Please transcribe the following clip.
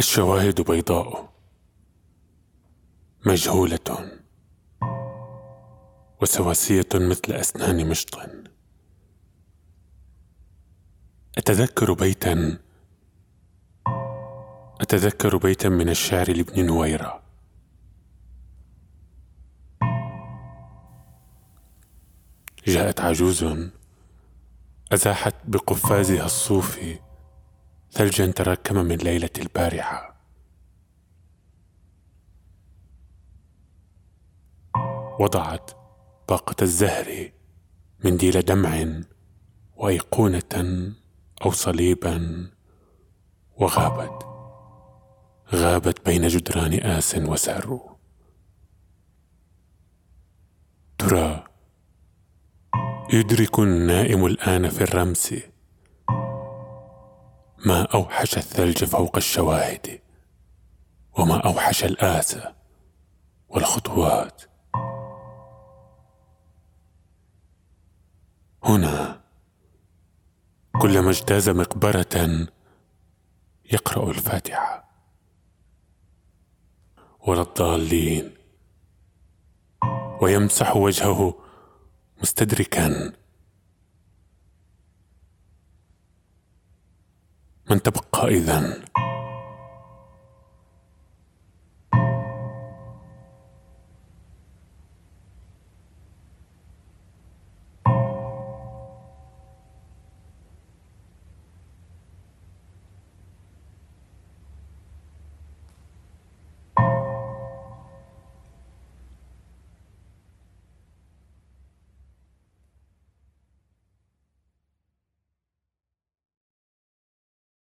الشواهد بيضاء مجهولة وسواسية مثل أسنان مشط. أتذكر بيتا أتذكر بيتا من الشعر لابن نويرة. جاءت عجوز أزاحت بقفازها الصوفي ثلجا تراكم من ليلة البارحة. وضعت باقة الزهر منديل دمع وأيقونة أو صليبا وغابت غابت بين جدران آس وسار. ترى يدرك النائم الآن في الرمس ما أوحش الثلج فوق الشواهد وما أوحش الآسى والخطوات. هنا كلما اجتاز مقبرة يقرأ الفاتحة. ولا الضالين ويمسح وجهه مستدركا. من تبقى إذن